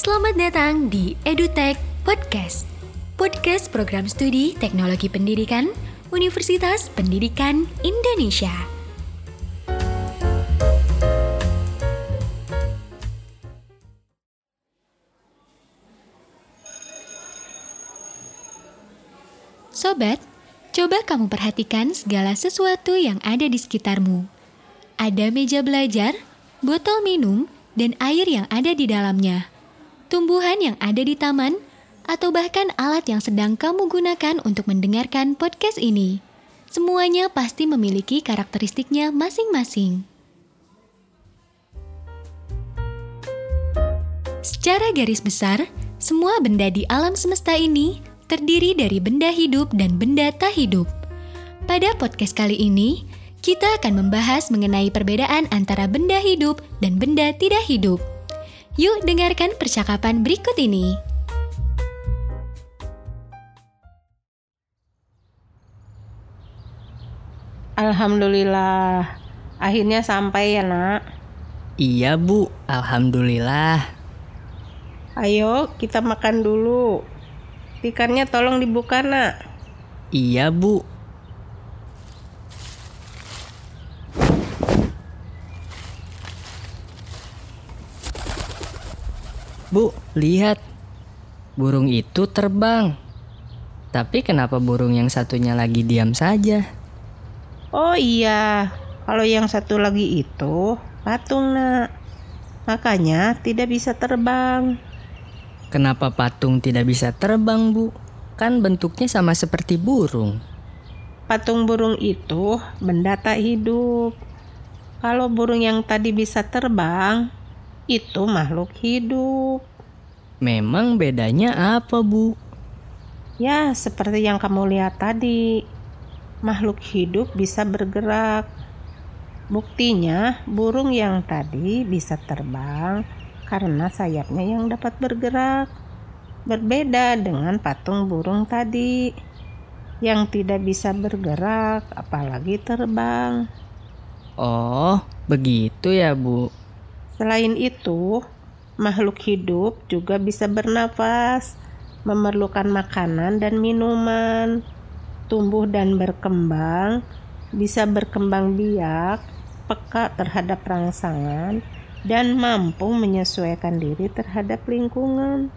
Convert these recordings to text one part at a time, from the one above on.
Selamat datang di EduTech Podcast. Podcast program studi Teknologi Pendidikan Universitas Pendidikan Indonesia. Sobat, coba kamu perhatikan segala sesuatu yang ada di sekitarmu. Ada meja belajar, botol minum, dan air yang ada di dalamnya. Tumbuhan yang ada di taman, atau bahkan alat yang sedang kamu gunakan untuk mendengarkan podcast ini. Semuanya pasti memiliki karakteristiknya masing-masing. Secara garis besar, semua benda di alam semesta ini terdiri dari benda hidup dan benda tak hidup. Pada podcast kali ini, kita akan membahas mengenai perbedaan antara benda hidup dan benda tidak hidup. Yuk dengarkan percakapan berikut ini. Alhamdulillah, akhirnya sampai ya nak. Iya bu, alhamdulillah. Ayo kita makan dulu. Ikannya tolong dibuka nak. Iya bu. Bu, lihat. Burung itu terbang. Tapi kenapa burung yang satunya lagi diam saja? Oh iya, kalau yang satu lagi itu patung nak. Makanya tidak bisa terbang. Kenapa patung tidak bisa terbang, Bu? Kan bentuknya sama seperti burung. Patung burung itu benda tak hidup. Kalau burung yang tadi bisa terbang, itu makhluk hidup. Memang bedanya apa, Bu? Ya, seperti yang kamu lihat tadi. Makhluk hidup bisa bergerak. Buktinya, burung yang tadi bisa terbang karena sayapnya yang dapat bergerak. Berbeda dengan patung burung tadi yang tidak bisa bergerak, apalagi terbang. Oh, begitu ya, Bu. Selain itu, makhluk hidup juga bisa bernafas, memerlukan makanan dan minuman, tumbuh dan berkembang, bisa berkembang biak, peka terhadap rangsangan, dan mampu menyesuaikan diri terhadap lingkungan.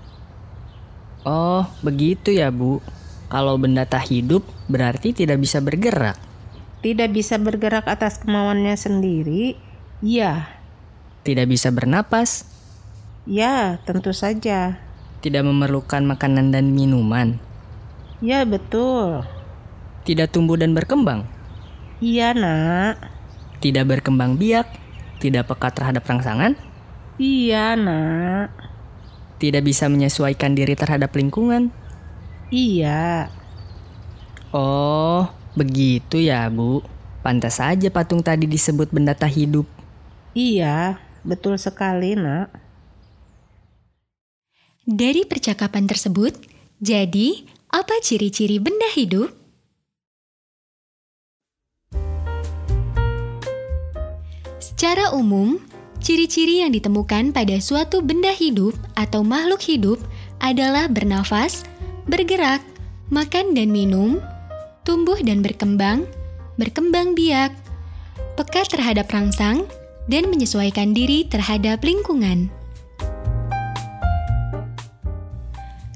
Oh, begitu ya, Bu. Kalau benda tak hidup berarti tidak bisa bergerak. Tidak bisa bergerak atas kemauannya sendiri, ya. Tidak bisa bernapas, Ya, tentu saja. tidak memerlukan makanan dan minuman, Ya, betul. tidak tumbuh dan berkembang, Iya, Nak. tidak berkembang biak, tidak peka terhadap rangsangan, Iya, Nak. tidak bisa menyesuaikan diri terhadap lingkungan. Iya. Oh, begitu ya, Bu. Pantas saja patung tadi disebut benda tak hidup. Iya, betul sekali, Nak. Dari percakapan tersebut, jadi apa ciri-ciri benda hidup? Secara umum, ciri-ciri yang ditemukan pada suatu benda hidup atau makhluk hidup adalah bernafas, bergerak, makan dan minum, tumbuh dan berkembang, berkembang biak, peka terhadap rangsang, dan menyesuaikan diri terhadap lingkungan.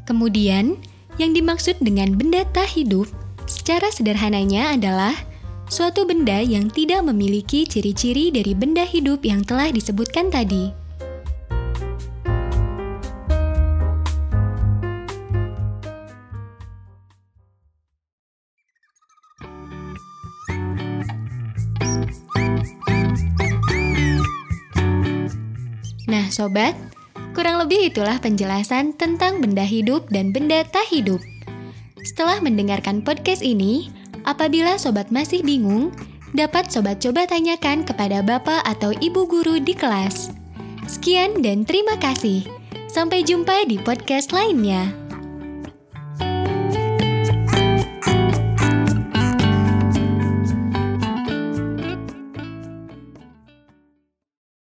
Kemudian, yang dimaksud dengan benda tak hidup secara sederhananya adalah suatu benda yang tidak memiliki ciri-ciri dari benda hidup yang telah disebutkan tadi. Sobat, kurang lebih itulah penjelasan tentang benda hidup dan benda tak hidup. Setelah mendengarkan podcast ini, apabila sobat masih bingung, dapat sobat coba tanyakan kepada bapak atau ibu guru di kelas. Sekian dan terima kasih. Sampai jumpa di podcast lainnya.